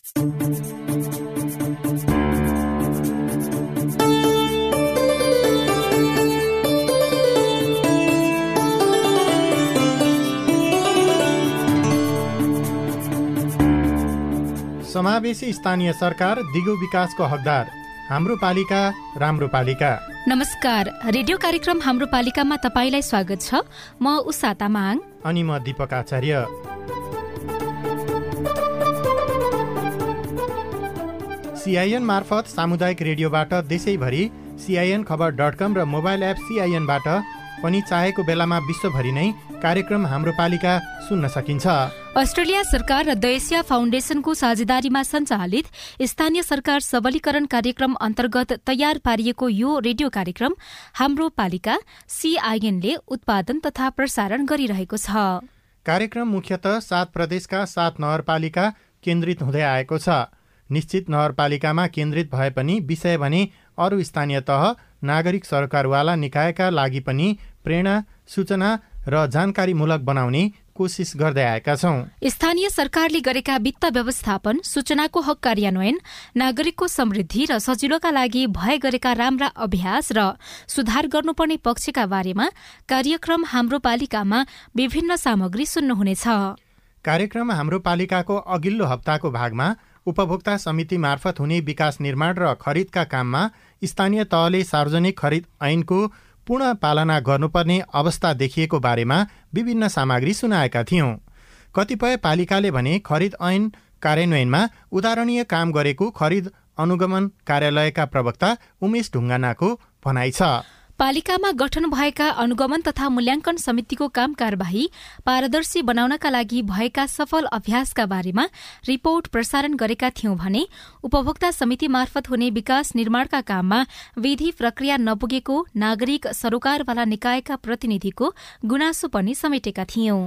समावेशी स्थानीय सरकार दिगो विकासको हकदार। हाम्रो पालिका राम्रो पालिका। नमस्कार रेडियो कार्यक्रम हाम्रो पालिकामा तपाईँलाई स्वागत छ। म उषा तामाङ। अनि म दिपक आचार्य। सिआइएन मार्फत सामुदायिक रेडियोबाट देशैभरि सिआइएन खबर डट कम र मोबाइल एप सिआइएनबाट पनि चाहेको बेलामा विश्वभरि नै कार्यक्रम हाम्रो पालिका सुन्न सकिन्छ। अस्ट्रेलिया सरकार र द एसिया फाउन्डेसनको साझेदारीमा सञ्चालित स्थानीय सरकार सबलीकरण कार्यक्रम अन्तर्गत तयार पारिएको यो रेडियो कार्यक्रम हाम्रो पालिका सीआईएनले उत्पादन तथा प्रसारण गरिरहेको छ। कार्यक्रम मुख्यत सात प्रदेशका सात नगरपालिका केन्द्रित हुँदै आएको छ। निश्चित नगरपालिकामा केन्द्रित भए पनि विषय भने अरू स्थानीय तह नागरिक सरकारवाला निकायका लागि पनि प्रेरणा सूचना र जानकारीमूलक बनाउने कोसिस गर्दै आएका छौं। स्थानीय सरकारले गरेका वित्त व्यवस्थापन सूचनाको हक कार्यान्वयन नागरिकको समृद्धि र सजिलोका लागि भए गरेका राम्रा अभ्यास र सुधार गर्नुपर्ने पक्षका बारेमा कार्यक्रम हाम्रो पालिकामा विभिन्न सामग्री सुन्नुहुनेछ। कार्यक्रम हाम्रो पालिकाको अघिल्लो हप्ताको भागमा उपभोक्ता समिति मार्फत हुने विकास निर्माण र खरिदका काममा स्थानीय तहले सार्वजनिक खरिद ऐनको पूर्ण पालना गर्नुपर्ने अवस्था देखिएको बारेमा विभिन्न सामग्री सुनाएका थियौं। कतिपय पालिकाले भने खरिद ऐन कार्यान्वयनमा उदाहरणीय काम गरेको खरिद अनुगमन कार्यालयका प्रवक्ता उमेश ढुङ्गानाको भनाइ छ। पालिकामा गठन भएका अनुगमन तथा मूल्याङ्कन समितिको काम कार्यवाही पारदर्शी बनाउनका लागि भएका सफल अभ्यासका बारेमा रिपोर्ट प्रसारण गरेका थियौं भने उपभोक्ता समिति मार्फत हुने विकास निर्माणका काममा विधि प्रक्रिया नपुगेको नागरिक सरोकारवाला निकायका प्रतिनिधिको गुनासो पनि समेटेका थियौं।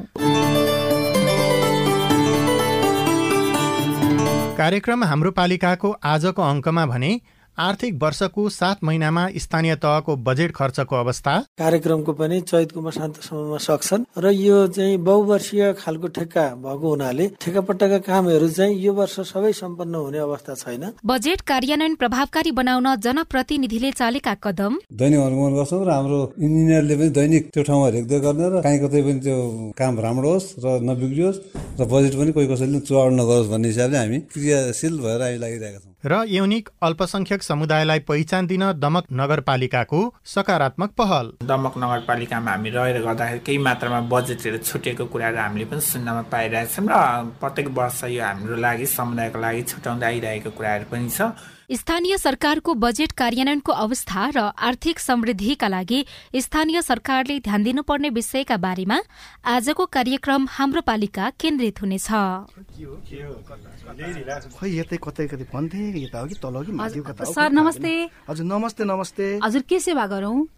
कार्यक्रम हाम्रो पालिकाको आजको अङ्कमा भने आर्थिक वर्षको सात महिनामा स्थानीय तहको बजेट खर्चको अवस्था? कार्यक्रमको पनि चैतको मसान्तसम्ममा सक्छन् र यो चाहिँ बहुवर्षीय खालको ठेक्का भएको हुनाले ठेक्कापट्टाका कामहरू चाहिँ यो वर्ष सबै सम्पन्न हुने अवस्था छैन। बजेट कार्यान्वयन प्रभावकारी बनाउन जनप्रतिनिधिले चालेका कदम? दैनिक अनुगमन गर्छौँ र हाम्रो इन्जिनियरले पनि दैनिक त्यो ठाउँमा हेर्दै गर्ने र काहीँ कतै पनि त्यो काम राम्रो होस् र नबिग्रियोस् र बजेट पनि कोही कसैले चुहाड नगरोस् भन्ने हिसाबले हामी क्रियाशील भएर हामी लागिरहेका छौँ। र युनिक अल्पसंख्यक समुदायलाई पहिचान दिन दमक नगरपालिकाको सकारात्मक पहल। दमक नगरपालिकामा हामी रहेर गर्दाखेरि केही मात्रामा बजेटहरू छुटेको कुराहरू हामीले पनि सुन्नमा पाइरहेछौँ र प्रत्येक वर्ष यो हाम्रो लागि समुदायको लागि छुट्याउँदै आइरहेको कुराहरू पनि छ। स्थानीय सरकारको बजेट कार्यान्वयनको अवस्था र आर्थिक समृद्धिका लागि स्थानीय सरकारले ध्यान दिनुपर्ने विषयका बारेमा आजको कार्यक्रम हाम्रो पालिका केन्द्रित हुनेछ। खै यतै कतै कतै भन्थे यता हो कि तल हो कि माथि हो, कता हो, सर नमस्ते। हजुर नमस्ते नमस्ते। हजुर के सेवा गरौँ?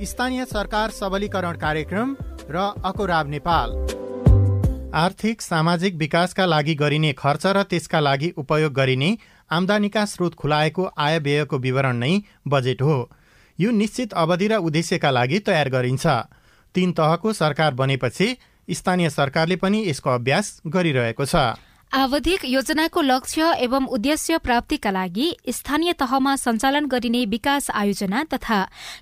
स्थानीय सरकार सबलीकरण कार्यक्रम र अकोराब नेपाल। आर्थिक सामाजिक विकासका लागि गरिने खर्च र त्यसका लागि उपयोग गरिने आमदानीका स्रोत खुलाएको आय व्ययको विवरण नै बजेट हो। यो निश्चित अवधि र उद्देश्यका लागि तयार गरिन्छ। तीन तहको सरकार बनेपछि स्थानीय सरकारले पनि यसको अभ्यास गरिरहेको छ। आवधिक योजनाको लक्ष्य एवं उद्देश्य प्राप्तिका लागि स्थानीय तहमा सञ्चालन गरिने विकास आयोजना तथा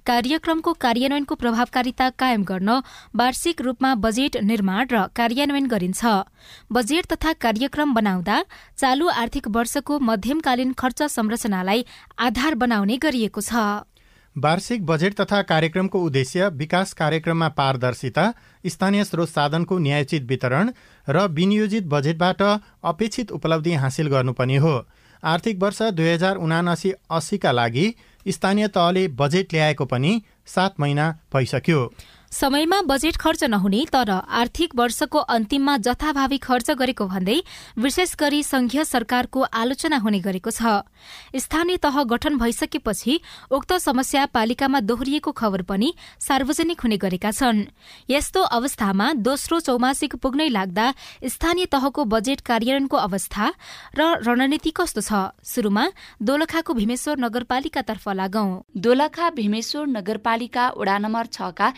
कार्यक्रमको कार्यान्वयनको प्रभावकारिता कायम गर्न वार्षिक रूपमा बजेट निर्माण र कार्यान्वयन गरिन्छ। बजेट तथा कार्यक्रम बनाउँदा चालू आर्थिक वर्षको मध्यमकालीन खर्च संरचनालाई आधार बनाउने गरिएको छ। वार्षिक बजेट तथा कार्यक्रमको उद्देश्य विकास कार्यक्रममा पारदर्शिता स्थानीय स्रोत साधनको न्यायोचित वितरण र विनियोजित बजेटबाट अपेक्षित उपलब्धि हासिल गर्नुपर्ने हो। आर्थिक वर्ष दुई हजार उनासी अस्सीका लागि स्थानीय तहले बजेट ल्याएको पनि सात महिना भइसक्यो। समयमा बजेट खर्च नहुने तर आर्थिक वर्षको अन्तिममा जथाभावी खर्च गरेको भन्दै विशेष गरी संघीय सरकारको आलोचना हुने गरेको छ। स्थानीय तह गठन भइसकेपछि उक्त समस्या पालिकामा दोहोरिएको खबर पनि सार्वजनिक हुने गरेका छन्। यस्तो अवस्थामा दोस्रो चौमासिक पुग्नै लाग्दा स्थानीय तहको बजेट कार्यान्वयनको अवस्था र रणनीति कस्तो छ? शुरूमा दोलखाको भीमेश्वर नगरपालिकातर्फ लागौं। दोलखा भीमेश्वर नगरपालिका वडा नम्बर छका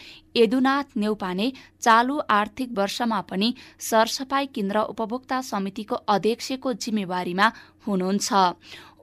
यदुनाथ नेउपाने चालु आर्थिक वर्षमा पनि सरसफाई केन्द्र उपभोक्ता समितिको अध्यक्षको जिम्मेवारीमा हुनुहुन्छ।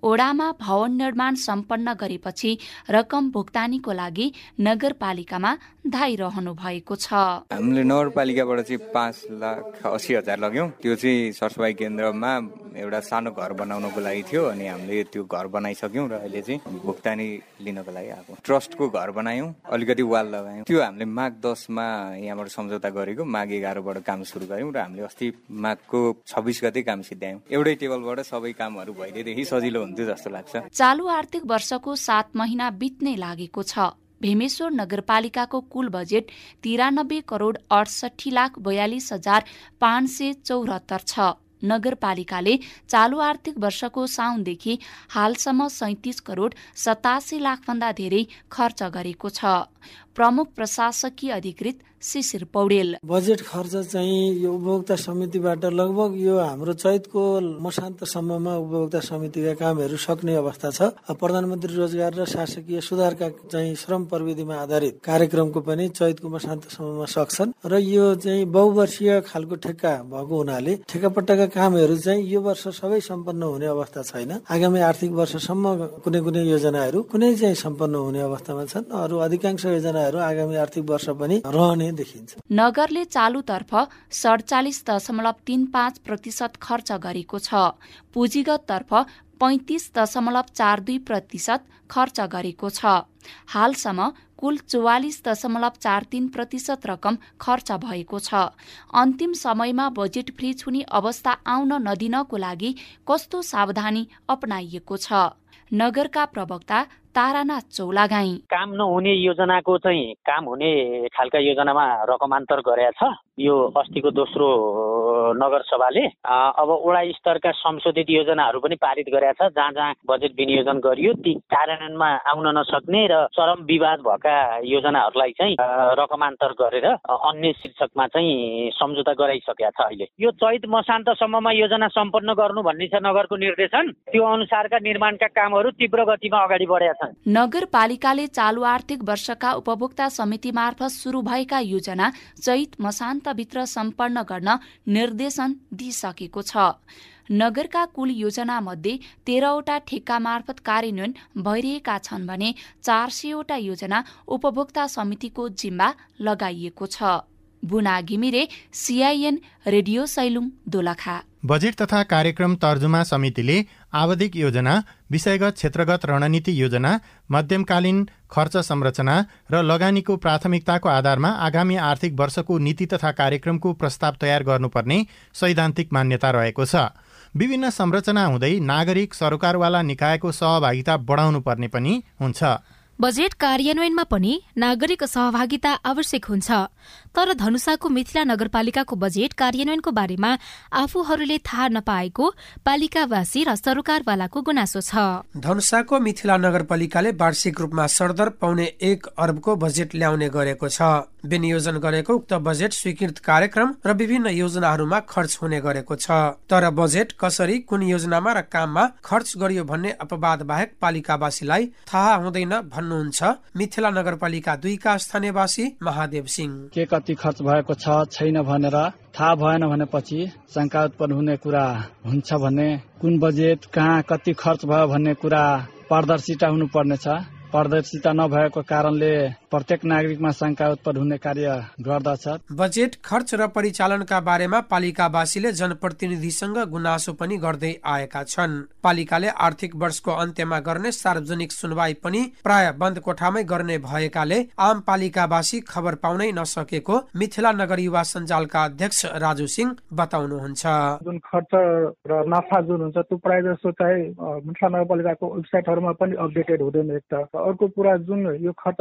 ओडामा भवन निर्माण सम्पन्न गरेपछि रकम भुक्तानीको लागि नगरपालिकामा धाइरहनु भएको छ। हामीले नगरपालिकाबाट चाहिँ पाँच लाख असी हजार लग्यौँ। त्यो चाहिँ सरसफाइ केन्द्रमा एउटा सानो घर बनाउनको लागि थियो अनि हामीले त्यो घर बनाइसक्यौँ र अहिले चाहिँ भुक्तानी लिनको लागि आएको ट्रस्टको घर बनायौँ अलिकति वाल लगायौँ। त्यो हामीले माघ दसमा यहाँबाट सम्झौता गरेको माघ एघारबाट काम सुरु गऱ्यौँ र हामीले अस्ति माघको छब्बिस गते काम सिद्ध्यायौँ। एउटै टेबलबाट सबै कामहरू भइदिएदेखि सजिलो हुन्थ्यो जस्तो लाग्छ। चालु आर्थिक वर्षको सात महिना बित्नै लागेको छ। भीमेश्वर नगरपालिकाको कुल बजेट तिरानब्बे करोड अडसठी लाख बयालिस हजार पाँच सय चौहत्तर छ। नगरपालिकाले चालु आर्थिक वर्षको साउनदेखि हालसम्म सैतिस करोड सतासी लाखभन्दा धेरै खर्च गरेको छ। प्रमुख प्रशासकीय अधिकृत शिशिर पौडेल। बजेट खर्च चाहिँ यो उपभोक्ता समितिबाट लगभग यो हाम्रो चैतको मसान्तसम्ममा उपभोक्ता समितिका कामहरू सक्ने अवस्था छ। प्रधानमन्त्री रोजगार र शासकीय सुधारका चाहिँ श्रम प्रविधिमा आधारित कार्यक्रमको पनि चैतको मसान्तसम्ममा सक्छन्। र यो चाहिँ बहुवर्षीय खालको ठेक्का भएको हुनाले ठेक्कापट्टाका कामहरू चाहिँ यो वर्ष सबै सम्पन्न हुने अवस्था छैन। आगामी आर्थिक वर्षसम्म कुनै कुनै योजनाहरू कुनै चाहिँ सम्पन्न हुने अवस्थामा छन्। अरू अधिकांश योजनाहरू आगामी आर्थिक वर्ष पनि रहने देखिन्छ। नगरले चालुतर्फ सडचालिस दशमलव तीन पाँच प्रतिशत खर्च गरेको छ। पुँजीगततर्फ पैँतिस दशमलव चार दुई प्रतिशत खर्च गरेको छ। हालसम्म कुल चौवालिस दशमलव चार तीन प्रतिशत रकम खर्च भएको छ। अन्तिम समयमा बजेट फ्रिज हुने अवस्था आउन नदिनको लागि कस्तो सावधानी अपनाइएको छ? नगरका प्रवक्ता तारानाथ चौलागाई। काम नहुने योजनाको चाहिँ काम हुने खालका योजनामा रकमान्तर गरेका छ। यो अस्तिको दोस्रो नगरसभाले अब वडा स्तरका संशोधित योजनाहरू पनि पारित गरेका छ जहाँ जहाँ बजेट विनियोजन गरियो ती कार्यान्वयनमा आउन नसक्ने र चरम विवाद भएका योजनाहरूलाई चाहिँ रकमान्तर गरेर अन्य शीर्षकमा चाहिँ सम्झौता गराइसकेका छ अहिले। यो चैत मसान्तसम्ममा योजना सम्पन्न गर्नु भन्ने छ नगरको निर्देशन। त्यो अनुसारका निर्माणका कामहरू तीव्र गतिमा अगाडि बढेका छन्। नगरपालिकाले चालु आर्थिक वर्षका उपभोक्ता समिति मार्फत सुरु भएका योजना चैत मसान्तभित्र सम्पन्न गर्न निर्देशन दिइसकेको छ। नगरका कुल योजना मध्ये तेह्रवटा ठेक्का मार्फत कार्यान्वयन भइरहेका छन् भने चार सयवटा योजना उपभोक्ता समितिको जिम्मा लगाइएको छ। Buna Ghimire CIN radio Sailung Dolakha. Budget तथा कार्यक्रम तर्जुमा समितिले आवधिक योजना विषयगत क्षेत्रगत रणनीति योजना मध्यमकालीन खर्च संरचना र लगानीको प्राथमिकताको आधारमा आगामी आर्थिक वर्षको नीति तथा कार्यक्रमको प्रस्ताव तयार गर्नुपर्ने सैद्धान्तिक मान्यता रहेको छ। विभिन्न संरचना हुँदै नागरिक सरकारवाला निकायको सहभागिता बढाउनु पर्ने पनि हुन्छ। बजेट कार्यान्वयनमा पनि नागरिक सहभागिता आवश्यक हुन्छ। तर धनुषाको मिथिला नगरपालिकाको बजेट कार्यान्वयनको बारेमा आफूहरूले थाहा नपाएको पालिकावासी र सरोकारवालाको गुनासो छ। धनुषाको मिथिला नगरपालिकाले वार्षिक रूपमा सरदर पाउने एक अर्बको बजेट ल्याउने गरेको छ। विनियोजन गरेको उक्त बजेट स्वीकृत कार्यक्रम र विभिन्न योजनाहरूमा खर्च हुने गरेको छ। तर बजेट कसरी कुन योजनामा र काममा खर्च गरियो भन्ने अपवाद बाहेक पालिकावासीलाई थाहा हुँदैन भन्नुहुन्छ मिथिला नगरपालिका दुईका स्थानीयवासी महादेव सिंह। के कति खर्च भएको छ छैन भनेर थाहा भएन भनेपछि शङ्का उत्पन्न हुने कुरा हुन्छ भने कुन बजेट कहाँ कति खर्च भयो भन्ने कुरा पारदर्शिता हुनुपर्नेछ। पारदर्शिता नभएको कारणले प्रत्येक नागरिकमा शङ्का उत्पन्न हुने कार्य गर्दछ। बजेट खर्च र परिचालनका बारेमा पालिकावासीले जनप्रतिनिधिसँग गुनासो पनि गर्दै आएका छन्। पालिकाले आर्थिक वर्षको अन्त्यमा गर्ने सार्वजनिक सुनवाई पनि प्राय बन्द कोठामै गर्ने भएकाले आम पालिकावासी खबर पाउनै नसकेको मिथिला नगर युवा सञ्जालका अध्यक्ष राजु सिंह बताउनुहुन्छ। जुन खर्च र नाफा जुन हुन्छ त्यो प्रायः जसो चाहिँ मिथिला नगरपालिकाको वेबसाइटहरूमा पनि अपडेटेड हुँदैन एक त। अर्को कुरा जुन यो खर्च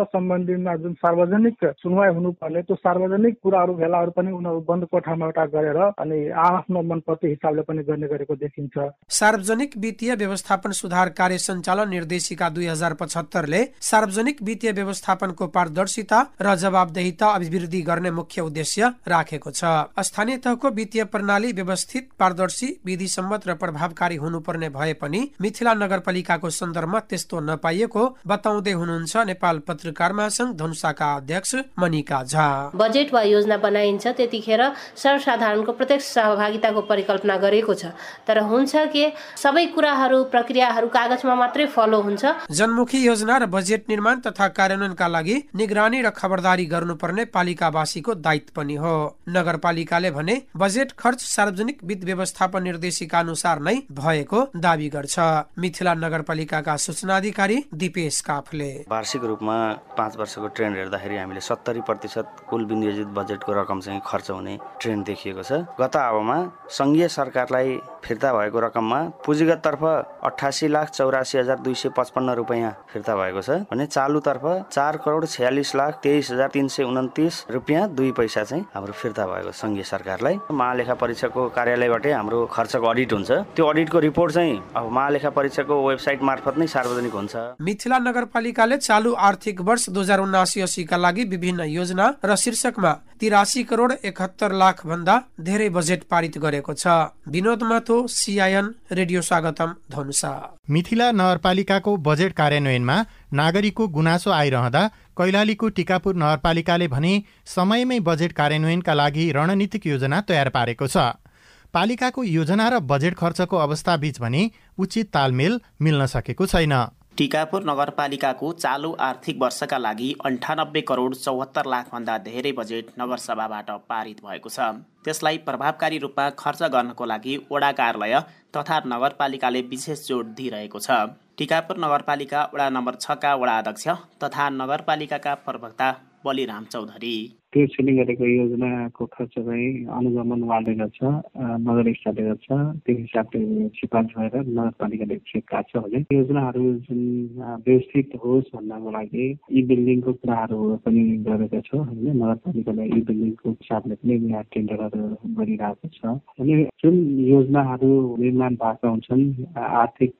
सम्बन्धीमा जुन सार्वजनिक सुनवाई हुनुपर्ने त्यो सार्वजनिक कुराहरू भेलाहरू पनि उनीहरू बन्द कोठामा एउटा गरेर अनि आफ्नो मनप्रति हिसाबले पनि गर्ने गरेको देखिन्छ। सार्वजनिक वित्तीय व्यवस्थापन सुधार कार्य सञ्चालन निर्देशिका दुई हजार पचहत्तरले सार्वजनिक वित्तीय व्यवस्थापनको पारदर्शिता र जवाबदेहिता अभिवृद्धि गर्ने मुख्य उद्देश्य राखेको छ। स्थानीय तहको वित्तीय प्रणाली व्यवस्थित पारदर्शी विधि सम्मत र प्रभावकारी हुनुपर्ने भए पनि मिथिला नगरपालिकाको सन्दर्भमा त्यस्तो नपाइएको बताउँदै हुनुहुन्छ नेपाल पत्रकार महासंघ। धनुषाका अध्यक्ष मनिका झा। बजेट वा योजना बनाइन्छ त्यतिखेर सर्वसाधारणको प्रत्यक्ष सहभागिताको परिकल्पना गरेको छ। तर हुन्छ के सबै कुराहरू प्रक्रियाहरू कागजमा मात्रै फलो हुन्छ। जनमुखी योजना र बजेट निर्माण तथा कार्यान्वयनका लागि निगरानी र खबरदारी गर्नुपर्ने पालिकावासीको दायित्व पनि हो। नगरपालिकाले भने बजेट खर्च सार्वजनिक वित्त व्यवस्थापन निर्देशिका अनुसार नै भएको दावी गर्छ। मिथिला नगरपालिकाका सूचना अधिकारी दिपेश काफले। वार्षिक रूपमा पाँच वर्षको ट्रेन्ड हेर्दाखेरि हामीले सत्तरी प्रतिशत कुल विनियोजित बजेटको रकम चाहिँ खर्च हुने ट्रेन्ड देखिएको छ। गत आवमा सङ्घीय सरकारलाई फिर्ता भएको रकममा पुँजीगततर्फ अठासी लाख चौरासी हजार दुई सय पचपन्न रुपियाँ फिर्ता भएको छ भने चालुतर्फ चार करोड छयालिस लाख तेइस हजार तिन सय उन्तिस रुपियाँ दुई पैसा चाहिँ हाम्रो फिर्ता भएको सङ्घीय सरकारलाई। महालेखा परीक्षकको कार्यालयबाटै हाम्रो खर्चको अडिट हुन्छ। त्यो अडिटको रिपोर्ट चाहिँ अब महालेखा परीक्षकको वेबसाइट मार्फत नै सार्वजनिक हुन्छ। मिथिला नगरपालिकाले चालु आर्थिक वर्ष दुई हजार उनासी अस्सीका लागि विभिन्न योजना र शीर्षकमा तिरासी करोड एकहत्तर लाख भन्दा धेरै बजेट पारित गरेको छ। विनोद माथो सिआइएन रेडियो स्वागतम धनुषा। मिथिला नगरपालिकाको बजेट कार्यान्वयनमा नागरिकको गुनासो आइरहँदा कैलालीको टिकापुर नगरपालिकाले भने समयमै बजेट कार्यान्वयनका लागि रणनीतिक योजना तयार पारेको छ। पालिकाको योजना र बजेट खर्चको अवस्थाबीच भने उचित तालमेल मिल्न सकेको छैन। टिकापुर नगरपालिकाको चालु आर्थिक वर्षका लागि अन्ठानब्बे करोड चौहत्तर लाखभन्दा धेरै बजेट नगरसभाबाट पारित भएको छ। त्यसलाई प्रभावकारी रूपमा खर्च गर्नको लागि वडा कार्यालय तथा नगरपालिकाले विशेष जोड दिइरहेको छ। टिकापुर नगरपालिका वडा नम्बर छका वडा अध्यक्ष तथा नगरपालिकाका प्रवक्ता बलिराम चौधरी। त्यो छिने गरेको योजनाको खर्च चाहिँ अनुगमन उहाँले गर्छ नगर स्तरले गर्छ त्यो हिसाबले सिफारिस भएर नगरपालिकाले चेक काट्छ भने योजनाहरू जुन व्यवस्थित होस् भन्नको लागि यी बिल्डिङको कुराहरू पनि गरेका छौँ होइन नगरपालिकाले यी बिल्डिङको हिसाबले पनि यहाँ टेन्डरहरू गरिरहेको छ। अनि जुन योजनाहरू निर्माण भएका हुन्छन् आर्थिक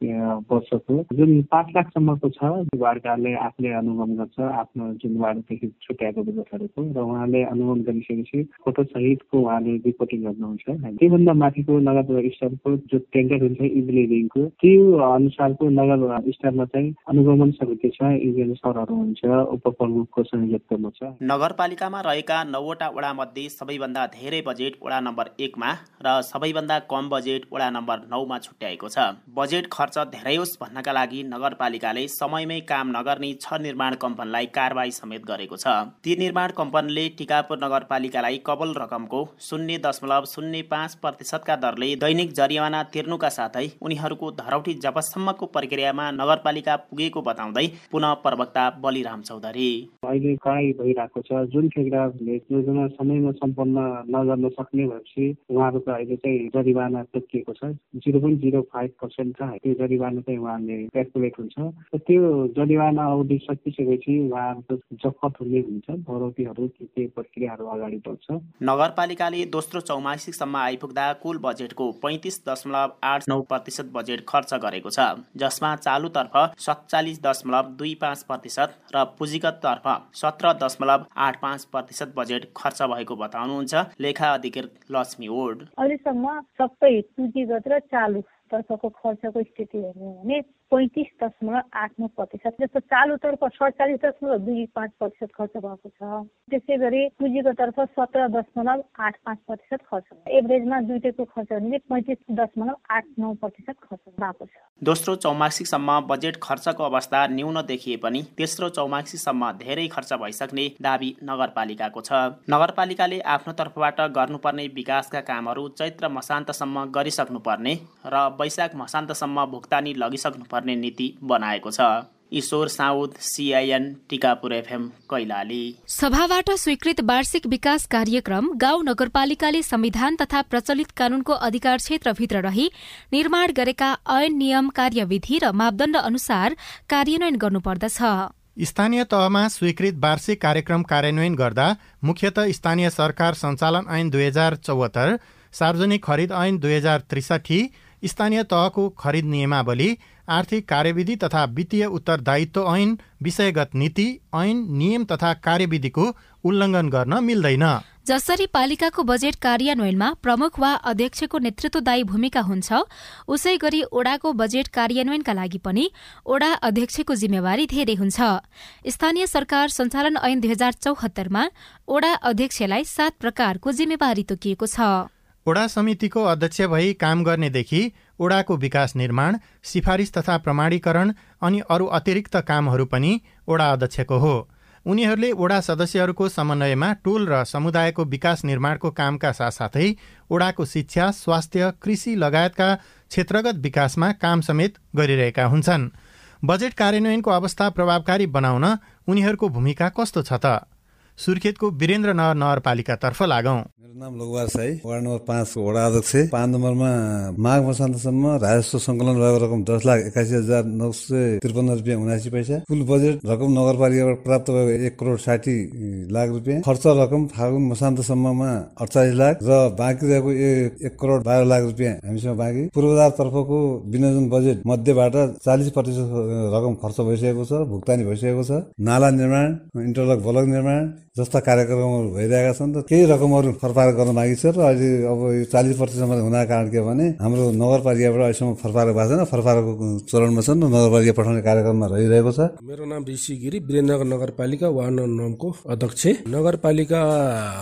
वर्षको जुन पाँच लाखसम्मको छ वार्डले आफूले अनुगमन गर्छ आफ्नो जुन वार्डदेखि छुट्याएको बजेटहरूको र उहाँ उहाँले अनुगमन गरिसकेपछि फोटो सहितको उहाँले रिपोर्टिङ गर्नुहुन्छ त्योभन्दा माथिको नगर स्तरको जो टेन्डर हुन्छ इन्जिनियरिङको त्यो अनुसारको नगर स्तरमा चाहिँ अनुगमन समिति छ इन्जिनियर सरहरू हुन्छ उपप्रमुखको संयोजकत्वमा छ। नगरपालिकामा रहेका नौवटा वडा मध्ये सबैभन्दा धेरै बजेट वडा नम्बर एकमा र सबैभन्दा कम बजेट वडा नम्बर नौमा छुट्याएको छ। बजेट खर्च धेरै होस् भन्नका लागि नगरपालिकाले समयमै काम नगर्ने छ निर्माण कम्पनीलाई कारवाही समेत गरेको छ। ती निर्माण कम्पनीले टिकापुर नगरपालिकालाई कबल रकमको शून्य दशमलव शून्य पाँच प्रतिशतका दरले दैनिक जरिवाना तिर्नुका साथै उनीहरूको धरौटी जबसम्मको प्रक्रियामा नगरपालिका पुगेको बताउँदै पुनः प्रवक्ता बलिराम चौधरी। अहिले कडाई भइरहेको छ। जुन ठेकेदारले योजना समयमा सम्पन्न नगर्न सक्ने भएपछि उहाँहरूको अहिले चाहिँ जरिवाना तोकिएको छ। Zero point zero five percent छ। त्यो जरिवाना चाहिँ उहाँले क्यालकुलेट हुन्छ। त्यो जरिवाना अवधि सकिसकेपछि उहाँहरूको जफत हुने हुन्छ। भरौटीहरू के प्रक्रियाहरू अगाडि बढ्छ। नगरपालिकाले दोस्रो चौमासिकसम्म आइपुग्दा कुल बजेटको पैँतिस दशमलव आठ नौ प्रतिशत बजेट खर्च गरेको छ जसमा चालुतर्फ सत्तालिस दशमलव दुई पाँच प्रतिशत र पुँजीगततर्फ सत्र दशमलव आठ पाँच प्रतिशत बजेट खर्च भएको बताउनुहुन्छ लेखा अधिकृत लक्ष्मी ओड। अहिलेसम्म सबै पुँजीगत र चालु तर्फको खर्चको स्थिति हेर्ने भने पैँतिस दशमलव आठ नौ प्रतिशत जस्तो चालुतर्फ सडचालिस दशमलव दुई पाँच प्रतिशत खर्च भएको छ। त्यसै गरी पुँजीको तर्फ सत्र दशमलव आठ पाँच प्रतिशत खर्च एभरेजमा दुइटैको खर्च भने पैँतिस दशमलव आठ नौ प्रतिशत खर्च भएको छ। दोस्रो चौमासिकसम्म बजेट खर्चको अवस्था न्यून देखिए पनि तेस्रो चौमासिकसम्म धेरै खर्च भइसक्ने दावी नगरपालिकाको छ। नगरपालिकाले आफ्नो तर्फबाट गर्नुपर्ने विकासका कामहरू चैत्र मसान्तसम्म गरिसक्नुपर्ने र वैशाख मसान्तसम्म भुक्तानी लगिसक्नुपर्ने नीति बनाएको छ। Ishwar Saud CIN Tikapur FM Kailali. सभाबाट स्वीकृत वार्षिक विकास कार्यक्रम गाउँ नगरपालिकाले संविधान तथा प्रचलित कानूनको अधिकार क्षेत्रभित्र रही निर्माण गरेका ऐन नियम कार्यविधि र मापदण्ड अनुसार कार्यान्वयन गर्नुपर्दछ। स्थानीय तहमा स्वीकृत वार्षिक कार्यक्रम कार्यान्वयन गर्दा मुख्यत स्थानीय सरकार सञ्चालन ऐन दुई हजार चौहत्तर सार्वजनिक खरिद ऐन दुई हजार त्रिसाठी स्थानीय तहको खरिद नियमावली आर्थिक कार्यविधि तथा वित्तीय उत्तरदायित्व ऐन विषयगत नीति ऐन नियम तथा कार्यविधिको उल्लङ्घन गर्न मिल्दैन। जसरी पालिकाको बजेट कार्यान्वयनमा प्रमुख वा अध्यक्षको नेतृत्वदायी भूमिका हुन्छ उसै गरी ओडाको बजेट कार्यान्वयनका लागि पनि ओडा अध्यक्षको जिम्मेवारी धेरै हुन्छ। स्थानीय सरकार सञ्चालन ऐन दुई हजार चौहत्तरमा ओडा अध्यक्षलाई सात प्रकारको जिम्मेवारी तोकिएको छ। ओडा समितिको अध्यक्ष भई काम गर्नेदेखि ओडाको विकास निर्माण सिफारिस तथा प्रमाणीकरण अनि अरू अतिरिक्त कामहरू पनि ओडा अध्यक्षको हो। उनीहरूले ओडा सदस्यहरूको समन्वयमा टोल र समुदायको विकास निर्माणको कामका साथसाथै ओडाको शिक्षा स्वास्थ्य कृषि लगायतका क्षेत्रगत विकासमा काम समेत गरिरहेका हुन्छन्। बजेट कार्यान्वयनको अवस्था प्रभावकारी बनाउन उनीहरूको भूमिका कस्तो छ त? सुर्खेतको वीरेन्द्रनगर नगरपालिकातर्फ लागौं। मेरो नाम लोकबार साई वार्ड नम्बर पाँचको वडा अध्यक्ष। पाँच नम्बरमा माघ मसान्तसम्म राजस्व सङ्कलन भएको रकम दस लाख एकासी हजार नौ सय त्रिपन्न रुपियाँ उनासी पैसा कुल बजेट रकम नगरपालिकाबाट प्राप्त भएको एक करोड साठी लाख रुपियाँ खर्च रकम फागुन मसान्तसम्ममा अडचालिस लाख र बाँकी रहेको एक करोड बाह्र लाख रुपियाँ हामीसँग बाँकी। पूर्वाधार तर्फको विनियोजन बजेट मध्येबाट चालिस प्रतिशत रकम खर्च भइसकेको छ भुक्तानी भइसकेको छ। नाला निर्माण इन्टरलक बलक निर्माण जस्ता कार्यक्रमहरू भइरहेका छन् र केही रकमहरू फरफार गर्न बाँकी छ र अहिले अब यो चालिस प्रतिशतमा हुनाको कारण के भने हाम्रो नगरपालिकाबाट अहिलेसम्म फरफार भएको छैन फरफारको चरणमा छन् र नगरपालिका पठाउने कार्यक्रममा रहिरहेको छ। मेरो नाम ऋषि गिरी वीरेन्द्रनगर नगरपालिका वार्ड नम्बर नौको अध्यक्ष। नगरपालिका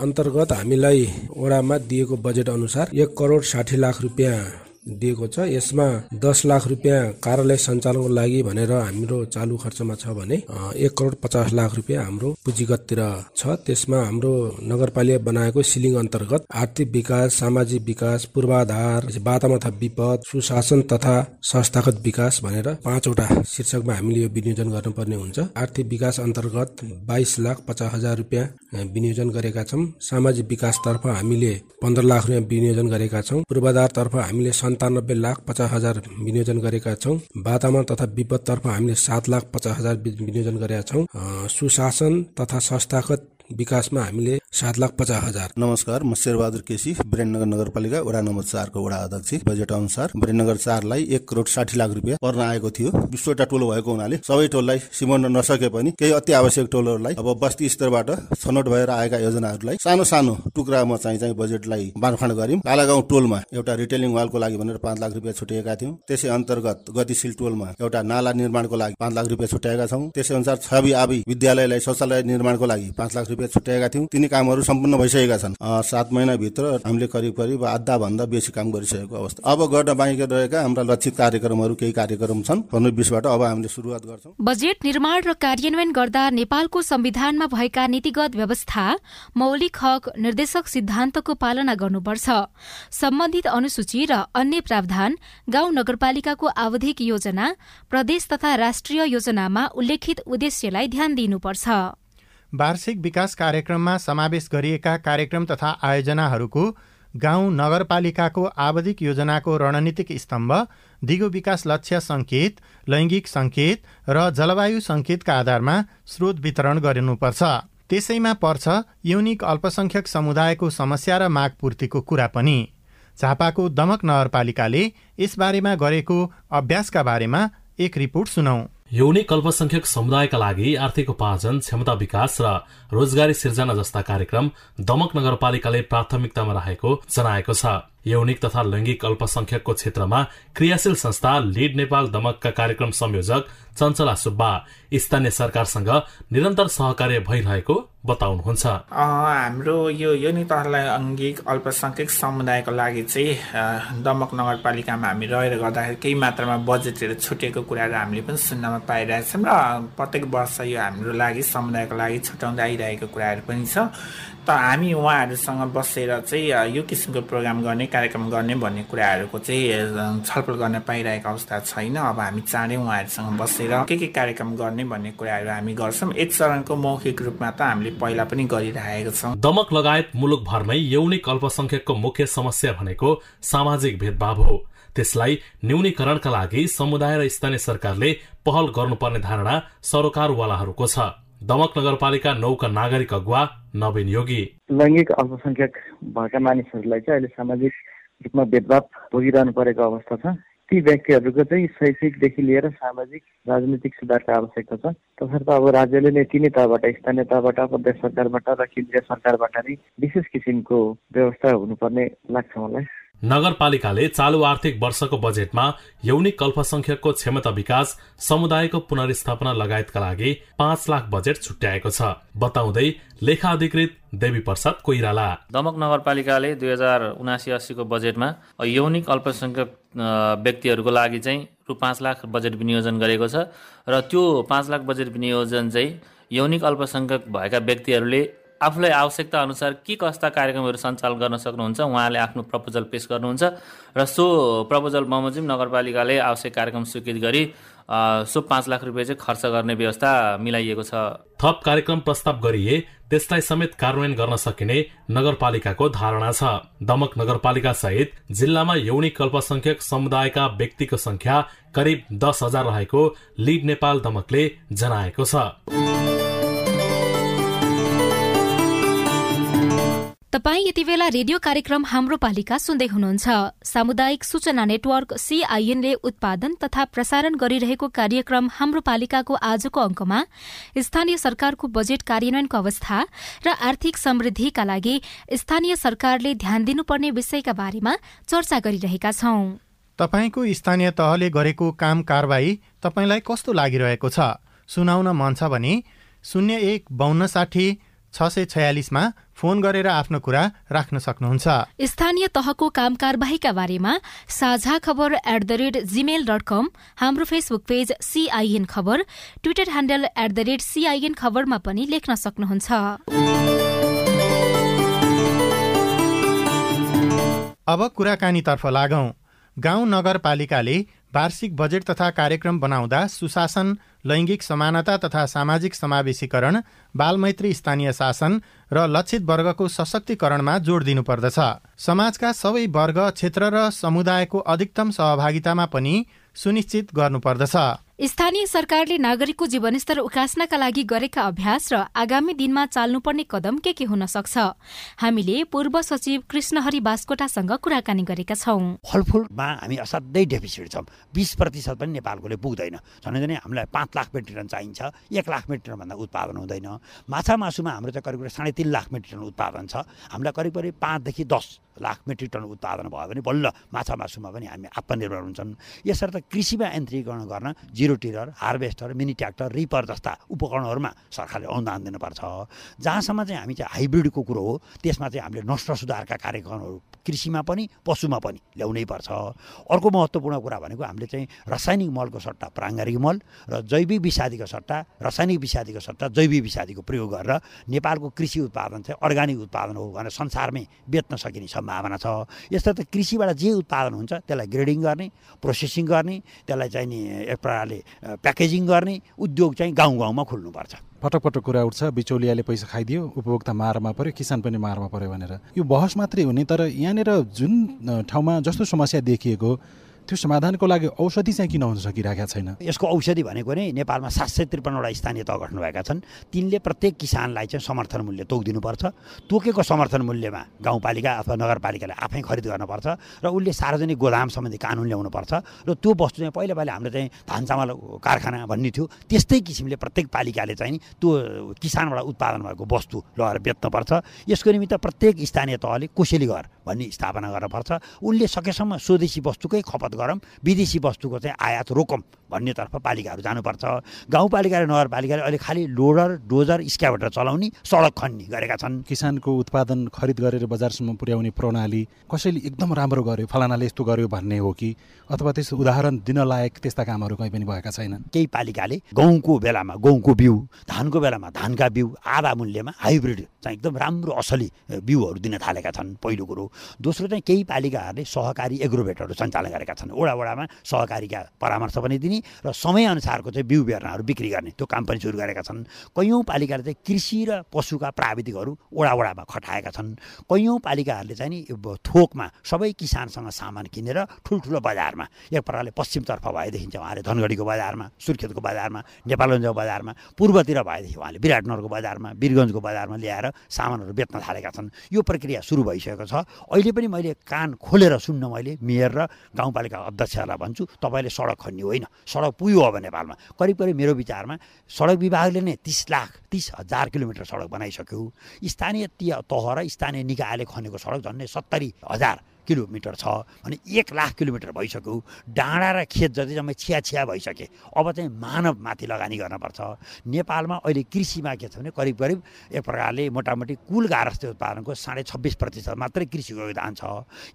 अन्तर्गत हामीलाई वडामा दिएको बजेट अनुसार एक करोड साठी लाख रुपियाँ दिएको छ। यसमा दस लाख रुपियाँ कार्यालय सञ्चालनको लागि भनेर हाम्रो चालु खर्चमा छ भने एक करोड पचास लाख रुपियाँ हाम्रो पुँजीगततिर छ। त्यसमा हाम्रो नगरपालिका बनाएको सिलिङ अन्तर्गत आर्थिक विकास सामाजिक विकास पूर्वाधार वातावरण विपद सुशासन तथा संस्थागत विकास भनेर पाँचवटा शीर्षकमा हामीले यो विनियोजन गर्नुपर्ने हुन्छ। आर्थिक विकास अन्तर्गत बाइस लाख पचास हजार रुपियाँ विनियोजन गरेका छौँ। सामाजिक विकासतर्फ हामीले पन्ध्र लाख रुपियाँ विनियोजन गरेका छौँ। पूर्वाधारतर्फ हामीले सन्तानब्बे लाख पचास हजार विनियोजन गरेका छौँ। वातावरण तथा विपदतर्फ हामीले सात लाख पचास हजार विनियोजन गरेका छौँ। सुशासन तथा संस्थागत विकासमा हामीले सात लाख पचास हजार। नमस्कार म शेरबहादुर केसी वीरेन्द्रनगर नगरपालिका वडा नम्बर चारको वडा अध्यक्ष। बजेट अनुसार वीरेन्द्रनगर चारलाई एक करोड साठी लाख रुपियाँ पर्न आएको थियो। बिसवटा टोल भएको हुनाले सबै टोललाई सिमोड्न नसके पनि केही अति आवश्यक टोलहरूलाई अब बस्ती स्तरबाट छनौट भएर आएका योजनाहरूलाई सानो सानो टुक्रामा चाहिँ चाहिँ बजेटलाई बाँडफाँड गर्यौँ कालागाउँ टोलमा एउटा रिटेलिङ वालको लागि भनेर पाँच लाख रुपियाँ छुट्याएका थियौँ। त्यसै अन्तर्गत गतिशील टोलमा एउटा नाला निर्माणको लागि पाँच लाख रुपियाँ छुट्याएका छौँ। त्यसै अनुसार छवि आबी विद्यालयलाई शौचालय निर्माणको लागि पाँच लाख रुपियाँ रुपियाँ छुट्याएका थियौँ। तिनी कामहरू सम्पूर्ण भइसकेका छन्। सात महिनाभित्र हामीले करिब करिब आधा भन्दा बेसी काम गरिसकेको अवस्था। अब गर्न बाँकी रहेका हाम्रा लक्षित कार्यक्रमहरू केही कार्यक्रम छन् पन्ध्र बिसबाट अब हामीले सुरुवात गर्छौँ। बजेट निर्माण र कार्यान्वयन गर्दा नेपालको संविधानमा भएका नीतिगत व्यवस्था मौलिक हक निर्देशक सिद्धान्तको पालना गर्नुपर्छ। सम्बन्धित अनुसूची र अन्य प्रावधान गाउँ नगरपालिकाको आवधिक योजना प्रदेश तथा राष्ट्रिय योजनामा उल्लेखित उद्देश्यलाई ध्यान दिइनुपर्छ वार्षिक विकास कार्यक्रममा समावेश गरिएका कार्यक्रम तथा आयोजनाहरूको गाउँ नगरपालिकाको आवधिक योजनाको रणनीतिक स्तम्भ दिगो विकास लक्ष्य सङ्केत लैङ्गिक सङ्केत र जलवायु सङ्केतका आधारमा स्रोत वितरण गर्नुपर्छ। त्यसैमा पर्छ युनिक अल्पसंख्यक समुदायको समस्या र माग पूर्तिको कुरा पनि। झापाको दमक नगरपालिकाले यसबारेमा गरेको अभ्यासका बारेमा एक रिपोर्ट सुनौ। यौनिक अल्पसंख्यक समुदायका लागि आर्थिक उपार्जन क्षमता विकास र रोजगारी सिर्जना जस्ता कार्यक्रम दमक नगरपालिकाले प्राथमिकतामा राखेको जनाएको छ। यौनिक तथा लैङ्गिक अल्पसंख्यकको क्षेत्रमा क्रियाशील संस्था लिड नेपाल दमकका कार्यक्रम संयोजक चञ्चला सुब्बा स्थानीय सरकारसँग निरन्तर सहकार्य भइरहेको बताउनुहुन्छ। हाम्रो यो यौनिक तथा लैङ्गिक अल्पसंख्यक समुदायको लागि चाहिँ दमक नगरपालिकामा हामी रहेर गर्दाखेरि केही मात्रामा बजेटहरू छुटेको कुराहरू हामीले पनि सुन्नमा पाइरहेछौँ र प्रत्येक वर्ष यो हाम्रो लागि समुदायको लागि छुट्याउँदै आइरहेको कुराहरू पनि छ। त हामी उहाँहरूसँग बसेर चाहिँ यो किसिमको प्रोग्राम गर्ने कार्यक्रम गर्ने भन्ने कुराहरूको चाहिँ छलफल गर्न पाइरहेको अवस्था छैन। अब हामी चाँडै उहाँहरूसँग बसेर के के कार्यक्रम गर्ने भन्ने कुराहरू हामी गर्छौँ। एक चरणको मौखिक रूपमा त हामीले पहिला पनि गरिरहेको छौँ। दमक लगायत मुलुकभरमै यौनिक अल्पसंख्यकको मुख्य समस्या भनेको सामाजिक भेदभाव हो। त्यसलाई न्यूनीकरणका लागि समुदाय र स्थानीय सरकारले पहल गर्नुपर्ने धारणा सरोकारवालाहरूको छ। दमक नगरपालिका नौका नागरिक अगुवा नवीन योगी। लैङ्गिक अल्पसंख्यक भएका मानिसहरूलाई चाहिँ अहिले सामाजिक रूपमा भेदभाव भोगिरहनु परेको अवस्था छ। ती व्यक्तिहरूको चाहिँ शैक्षिकदेखि लिएर सामाजिक राजनीतिक सुधारको आवश्यकता छ। तसर्थ अब राज्यले नै तिनै तहबाट स्थानीय तहबाट प्रदेश सरकारबाट र केन्द्रीय सरकारबाट नै विशेष किसिमको व्यवस्था हुनुपर्ने लाग्छ मलाई। नगरपालिकाले चालु आर्थिक वर्षको बजेटमा यौनिक अल्पसंख्यकको क्षमता विकास समुदायको पुनर्स्थापना लगायतका लागि पाँच लाख बजेट छुट्याएको छ। बताउँदै लेखा अधिकृत देवी प्रसाद कोइराला। दमक नगरपालिकाले दुई हजार उनासी अस्सीको बजेटमा यौनिक अल्पसंख्यक व्यक्तिहरूको लागि चाहिँ रु पाँच लाख बजेट विनियोजन गरेको छ। र त्यो पाँच लाख बजेट विनियोजन चाहिँ यौनिक अल्पसंख्यक भएका व्यक्तिहरूले आफूलाई आवश्यकता अनुसार के कस्ता कार्यक्रमहरू सञ्चालन गर्न सक्नुहुन्छ उहाँले आफ्नो प्रपोजल पेश गर्नुहुन्छ र सो प्रपोजल बमोजिम नगरपालिकाले आवश्यक कार्यक्रम स्वीकृत गरी सो पाँच लाख रुपियाँ चाहिँ खर्च गर्ने व्यवस्था मिलाइएको छ। थप कार्यक्रम प्रस्ताव गरिए त्यसलाई समेत कार्यान्वयन गर्न सकिने नगरपालिकाको धारणा छ। दमक नगरपालिका सहित जिल्लामा यौनिक अल्पसंख्यक समुदायका व्यक्तिको संख्या करिब दस हजार रहेको लिड नेपाल दमकले जनाएको छ। तपाई यति बेला रेडियो कार्यक्रम हाम्रो पालिका सुन्दै हुनुहुन्छ। सामुदायिक सूचना नेटवर्क सीआईएनले उत्पादन तथा प्रसारण गरिरहेको कार्यक्रम हाम्रो पालिकाको आजको अंकमा स्थानीय सरकारको बजेट कार्यान्वयनको अवस्था र आर्थिक समृद्धिका लागि स्थानीय सरकारले ध्यान दिनुपर्ने विषयका बारेमा चर्चा गरिरहेका छौं। तपाईँको स्थानीय तहले गरेको काम कारवाही तपाईँलाई कस्तो लागिरहेको छ? सुनाउन मन छ भने शून्य एक बान्न साठी छ सय छयालिसमा फोन गरेर आफ्नो कुरा राख्न सक्नुहुन्छ। स्थानीय तहको काम कारवाहीका बारेमा साझा खबर at the rate Gmail dot com हाम्रो फेसबुक पेज सीआईएन खबर Twitter handle at the rate CIN खबरमा पनि लेख्न सक्नुहुन्छ। अब कुराकानीतर्फ लागौं। गाउँ नगरपालिकाले वार्षिक बजेट तथा कार्यक्रम बनाउँदा सुशासन लैङ्गिक समानता तथा सामाजिक समावेशीकरण बालमैत्री स्थानीय शासन र लक्षित वर्गको सशक्तिकरणमा जोड दिनुपर्दछ। समाजका सबै वर्ग क्षेत्र र समुदायको अधिकतम सहभागितामा पनि सुनिश्चित गर्नुपर्दछ। स्थानीय सरकारले नागरिकको जीवनस्तर उकास्नका लागि गरेका अभ्यास र आगामी दिनमा चाल्नुपर्ने कदम के के हुन सक्छ? हामीले पूर्व सचिव कृष्णहरि बास्कोटासँग कुराकानी गरेका छौं। फलफुलमा हामी असाध्यै डेफिसिट छौँ। बिस प्रतिशत पनि नेपालकोले पुग्दैन। झन् हामीलाई पाँच लाख मेट्रिक टन चाहिन्छ। एक लाख मेट्रिक टनभन्दा उत्पादन हुँदैन। माछा मासुमा हाम्रो चाहिँ करिब करिब साढे तिन लाख मेट्रिक टन उत्पादन छ। हामीलाई करिब करिब पाँचदेखि दस लाख मेट्रिक टन उत्पादन भयो भने बल्ल माछा मासुमा पनि हामी आत्मनिर्भर हुन्छन्। यसर्थ कृषिमा यन्त्रीकरण गर्न zero tiller harvester mini tractor reaper जस्ता उपकरणहरूमा सरकारले अनुदान दिनुपर्छ। जहाँसम्म चाहिँ हामी चाहिँ हाइब्रिडको कुरो हो त्यसमा चाहिँ हामीले नष्ट सुधारका कार्यक्रमहरू कृषिमा पनि पशुमा पनि ल्याउनै पर्छ। अर्को महत्त्वपूर्ण कुरा भनेको हामीले चाहिँ रासायनिक मलको सट्टा प्राङ्गारिक मल र जैविक विषादीको सट्टा रासायनिक विषादीको सट्टा जैविक विषादीको प्रयोग गरेर नेपालको कृषि उत्पादन चाहिँ अर्ग्यानिक उत्पादन हो भनेर संसारमै बेच्न सकिने सम्भावना छ। यस्तो त कृषिबाट जे उत्पादन हुन्छ त्यसलाई ग्रेडिङ गर्ने प्रोसेसिङ गर्ने त्यसलाई चाहिँ नि एक प्रकारले प्याकेजिङ गर्ने उद्योग चाहिँ गाउँ गाउँमा खुल्नुपर्छ। पटक पटक कुरा उठ्छ बिचौलियाले पैसा खाइदियो उपभोक्ता मारमा पऱ्यो किसान पनि मारमा पऱ्यो भनेर। यो बहस मात्रै हुने तर यहाँनिर जुन ठाउँमा जस्तो समस्या देखिएको त्यो समाधानको लागि औषधि चाहिँ किन हुन सकिरहेका छैन? यसको औषधि भनेको नै नेपालमा सात सय त्रिपन्नवटा स्थानीय तह गठन छन्। तिनले प्रत्येक किसानलाई चाहिँ समर्थन मूल्य तोकिदिनुपर्छ। तोकेको समर्थन मूल्यमा गाउँपालिका अथवा नगरपालिकाले आफै खरिद गर्नुपर्छ र उसले सार्वजनिक गोदाम सम्बन्धी कानुन ल्याउनुपर्छ र त्यो वस्तु चाहिँ पहिला पहिला हाम्रो चाहिँ धान चामल कारखाना भन्ने थियो। त्यस्तै किसिमले प्रत्येक पालिकाले चाहिँ त्यो किसानबाट उत्पादन भएको वस्तु लगेर बेच्नुपर्छ। यसको निमित्त प्रत्येक स्थानीय तहले कोसेली घर भन्ने स्थापना गर्नुपर्छ। उनले सकेसम्म स्वदेशी वस्तुकै खपत गरौँ विदेशी वस्तुको चाहिँ आयात रोकौँ भन्नेतर्फ पालिकाहरू जानुपर्छ। गाउँपालिका र नगरपालिकाले अहिले खालि लोडर डोजर स्क्याभेटर चलाउने सडक खन्ने गरेका छन्। किसानको उत्पादन खरिद गरेर बजारसम्म पुर्याउने प्रणाली कसैले एकदम राम्रो गर्यो फलानाले यस्तो गर्यो भन्ने हो कि? अथवा त्यस्तो उदाहरण दिन लायक त्यस्ता कामहरू कहीँ पनि भएका छैनन्? केही पालिकाले गहुँको बेलामा गहुँको बिउ धानको बेलामा धानका बिउ आधा मूल्यमा हाइब्रिड चाहिँ एकदम राम्रो असली बिउहरू दिन थालेका छन् पहिलो कुरो। दोस्रो चाहिँ केही पालिकाहरूले सहकारी एग्रोभेटहरू सञ्चालन गरेका छन्। वडा वडामा सहकारीका परामर्श पनि दिने र समयअनुसारको चाहिँ बिउ बिरुवाहरू बिक्री गर्ने त्यो काम पनि सुरु गरेका छन्। कैयौँ पालिकाले चाहिँ कृषि र पशुका प्राविधिकहरू वडा वडामा खटाएका छन्। कैयौँ पालिकाहरूले चाहिँ नि थोकमा सबै किसानसँग सामान किनेर ठुल्ठुलो बजारमा एक प्रकारले पश्चिमतर्फ भएदेखि चाहिँ उहाँले धनगढीको बजारमा सुर्खेतको बजारमा नेपालगञ्जको बजारमा पूर्वतिर भएदेखि उहाँले विराटनगरको बजारमा वीरगञ्जको बजारमा ल्याएर सामानहरू बेच्न थालेका छन्। यो प्रक्रिया सुरु भइसकेको छ। अहिले पनि मैले कान खोलेर सुन्न मैले मेयर र गाउँपालिका अध्यक्षहरूलाई भन्छु तपाईँले सडक खन्ने होइन सडक पुग्यो अब नेपालमा। करिब करिब मेरो विचारमा सडक विभागले नै तिस लाख तिस हजार किलोमिटर सडक बनाइसक्यो। स्थानीय तह र स्थानीय निकायले खनेको सडक झन्डै सत्तरी हजार किलोमिटर छ भने एक लाख किलोमिटर भइसक्यो। डाँडा र खेत जति जम्मै छिया छिया भइसके अब चाहिँ मानवमाथि लगानी गर्नुपर्छ। नेपालमा अहिले कृषिमा के छ भने करिब करिब एक प्रकारले मोटामोटी कुल गारस्थ्य उत्पादनको साढे छब्बिस प्रतिशत मात्रै कृषिको योगदान छ।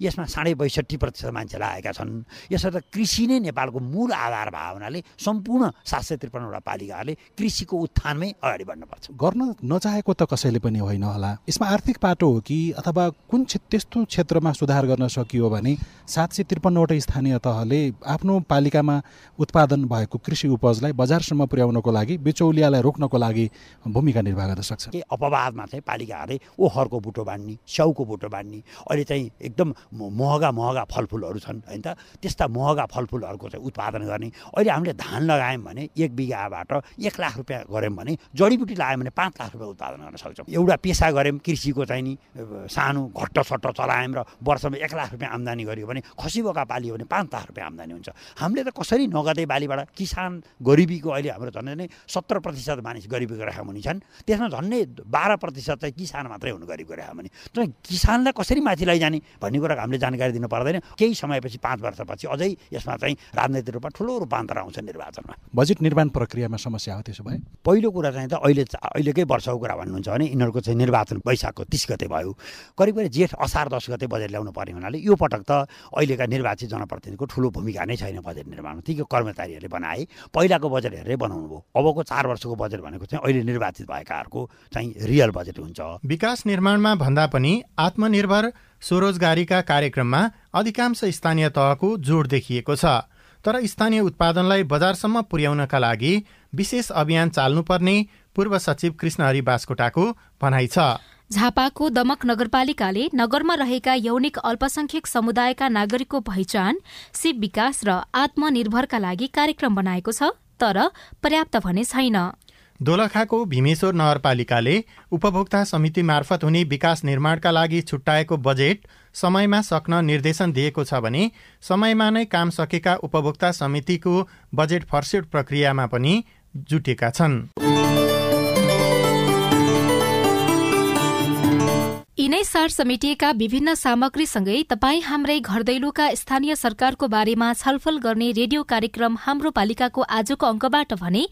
यसमा साढे बैसठी प्रतिशत मान्छेलाई आएका छन्। यसर्थ कृषि नै नेपालको मूल आधार भयो हुनाले सम्पूर्ण सात सय त्रिपन्नवटा पालिकाहरूले कृषिको उत्थानमै अगाडि बढ्नुपर्छ। गर्न नचाहेको त कसैले पनि होइन होला। यसमा आर्थिक पाटो हो कि अथवा कुन त्यस्तो क्षेत्रमा सुधार गर्न सकियो भने सात सय त्रिपन्नवटा स्थानीय तहले आफ्नो पालिकामा उत्पादन भएको कृषि उपजलाई बजारसम्म पुर्याउनको लागि बिचौलियालाई रोक्नको लागि भूमिका निर्वाह गर्न सक्छ। के अपवादमा चाहिँ पालिकाहरूले ओखरको बुटो बाँड्ने स्याउको बुटो बाँड्ने अहिले चाहिँ एकदम महँगा महँगा फलफुलहरू छन् होइन त? त्यस्ता महँगा फलफुलहरूको चाहिँ उत्पादन गर्ने। अहिले हामीले धान लगायौँ भने एक बिघाबाट एक लाख रुपियाँ गऱ्यौँ भने जडीबुटी लगायौँ भने पाँच लाख रुपियाँ उत्पादन गर्न सक्छौँ। एउटा पेसा गऱ्यौँ कृषिको चाहिँ नि सानो घट्ट सट्ट चलायौँ र वर्षमा एक लाख रुपियाँ आम्दानी गऱ्यो भने खसी बोका पालियो भने पाँच लाख रुपियाँ आम्दानी हुन्छ। हामीले त कसरी नगदे बालीबाट किसान गरिबीको अहिले हाम्रो झन्डै नै सत्र प्रतिशत मानिस गरिबीको रेखा मुनि छन् त्यसमा झन्डै बाह्र प्रतिशत चाहिँ किसान मात्रै हुनु गरिबको रेखा मुनि तर किसानलाई कसरी माथि लैजाने भन्ने कुराको हामीले जानकारी दिनु पर्दैन। केही समयपछि पाँच वर्षपछि अझै यसमा चाहिँ राजनैतिक रूपमा ठुलो रूपान्तर आउँछ निर्वाचनमा। बजेट निर्माण प्रक्रियामा समस्या हो त्यसो भए? पहिलो कुरा चाहिँ त अहिले अहिलेकै वर्षको कुरा भन्नुहुन्छ भने यिनीहरूको चाहिँ निर्वाचन वैशाखको तिस गते भयो। करिब करिब जेठ असार दस गते बजेट ल्याउनु पर्ने हुनाले यो पटक त अहिलेका निर्वाचित जनप्रतिनिधिको ठुलो भूमिका नै छैन बजेट निर्माणमा। ती कर्मचारीहरूले बनाए पहिलाको बजेट हेरेर बनाउनु भयो अबको चार वर्षको बजेट भनेको चाहिँ अहिले निर्वाचित भएकाहरूको चाहिँ रियल बजेट हुन्छ। विकास निर्माणमा भन्दा पनि आत्मनिर्भर स्वरोजगारीका कार्यक्रममा अधिकांश स्थानीय तहको जोड देखिएको छ। तर स्थानीय उत्पादनलाई बजारसम्म पुर्याउनका लागि विशेष अभियान चाल्नुपर्ने पूर्व सचिव कृष्ण हरि बास्कोटाको भनाइ छ। झापाको दमक नगरपालिकाले नगरमा रहेका यौनिक अल्पसंख्यक समुदायका नागरिकको पहिचान सिप विकास र आत्मनिर्भरका लागि कार्यक्रम बनाएको छ तर पर्याप्त भने छैन। दोलखाको भीमेश्वर नगरपालिकाले उपभोक्ता समिति मार्फत हुने विकास निर्माणका लागि छुट्याएको बजेट समयमा सक्न निर्देशन दिएको छ भने समयमा नै काम सकेका उपभोक्ता समितिको बजेट फर्सेट प्रक्रियामा पनि जुटेका छन्। यिनै अनुसार समेटिएका विभिन्न सामग्रीसँगै तपाई हाम्रै घरदैलोका स्थानीय सरकारको बारेमा छलफल गर्ने रेडियो कार्यक्रम हाम्रो पालिकाको आजको अंकबाट भने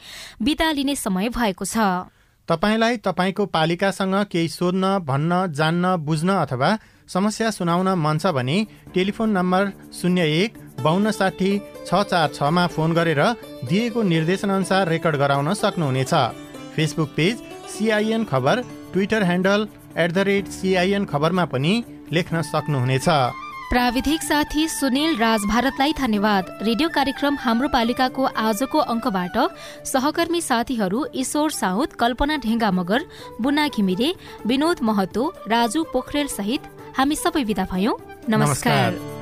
विदा लिने समय भएको छ। तपाईँलाई तपाईँको पालिकासँग केही सोध्न भन्न जान्न बुझ्न अथवा समस्या सुनाउन मन छ भने टेलिफोन नम्बर शून्य एक बाहन्न साठी छ चार छमा फोन गरेर दिएको निर्देशनअनुसार रेकर्ड गराउन सक्नुहुनेछ। फेसबुक पेज सिआइएन खबर Twitter handle at the rate CIN खबरमा पनि लेख्न सक्नुहुनेछ। प्राविधिक साथी सुनिल राज भारतलाई धन्यवाद। रेडियो कार्यक्रम हाम्रो पालिकाको आजको अंकबाट सहकर्मी साथीहरू ईश्वर साउद कल्पना ढेङ्गा मगर बुना घिमिरे विनोद महतो राजु पोखरेल सहित हामी सबै विदा भयौं। नमस्कार, नमस्कार।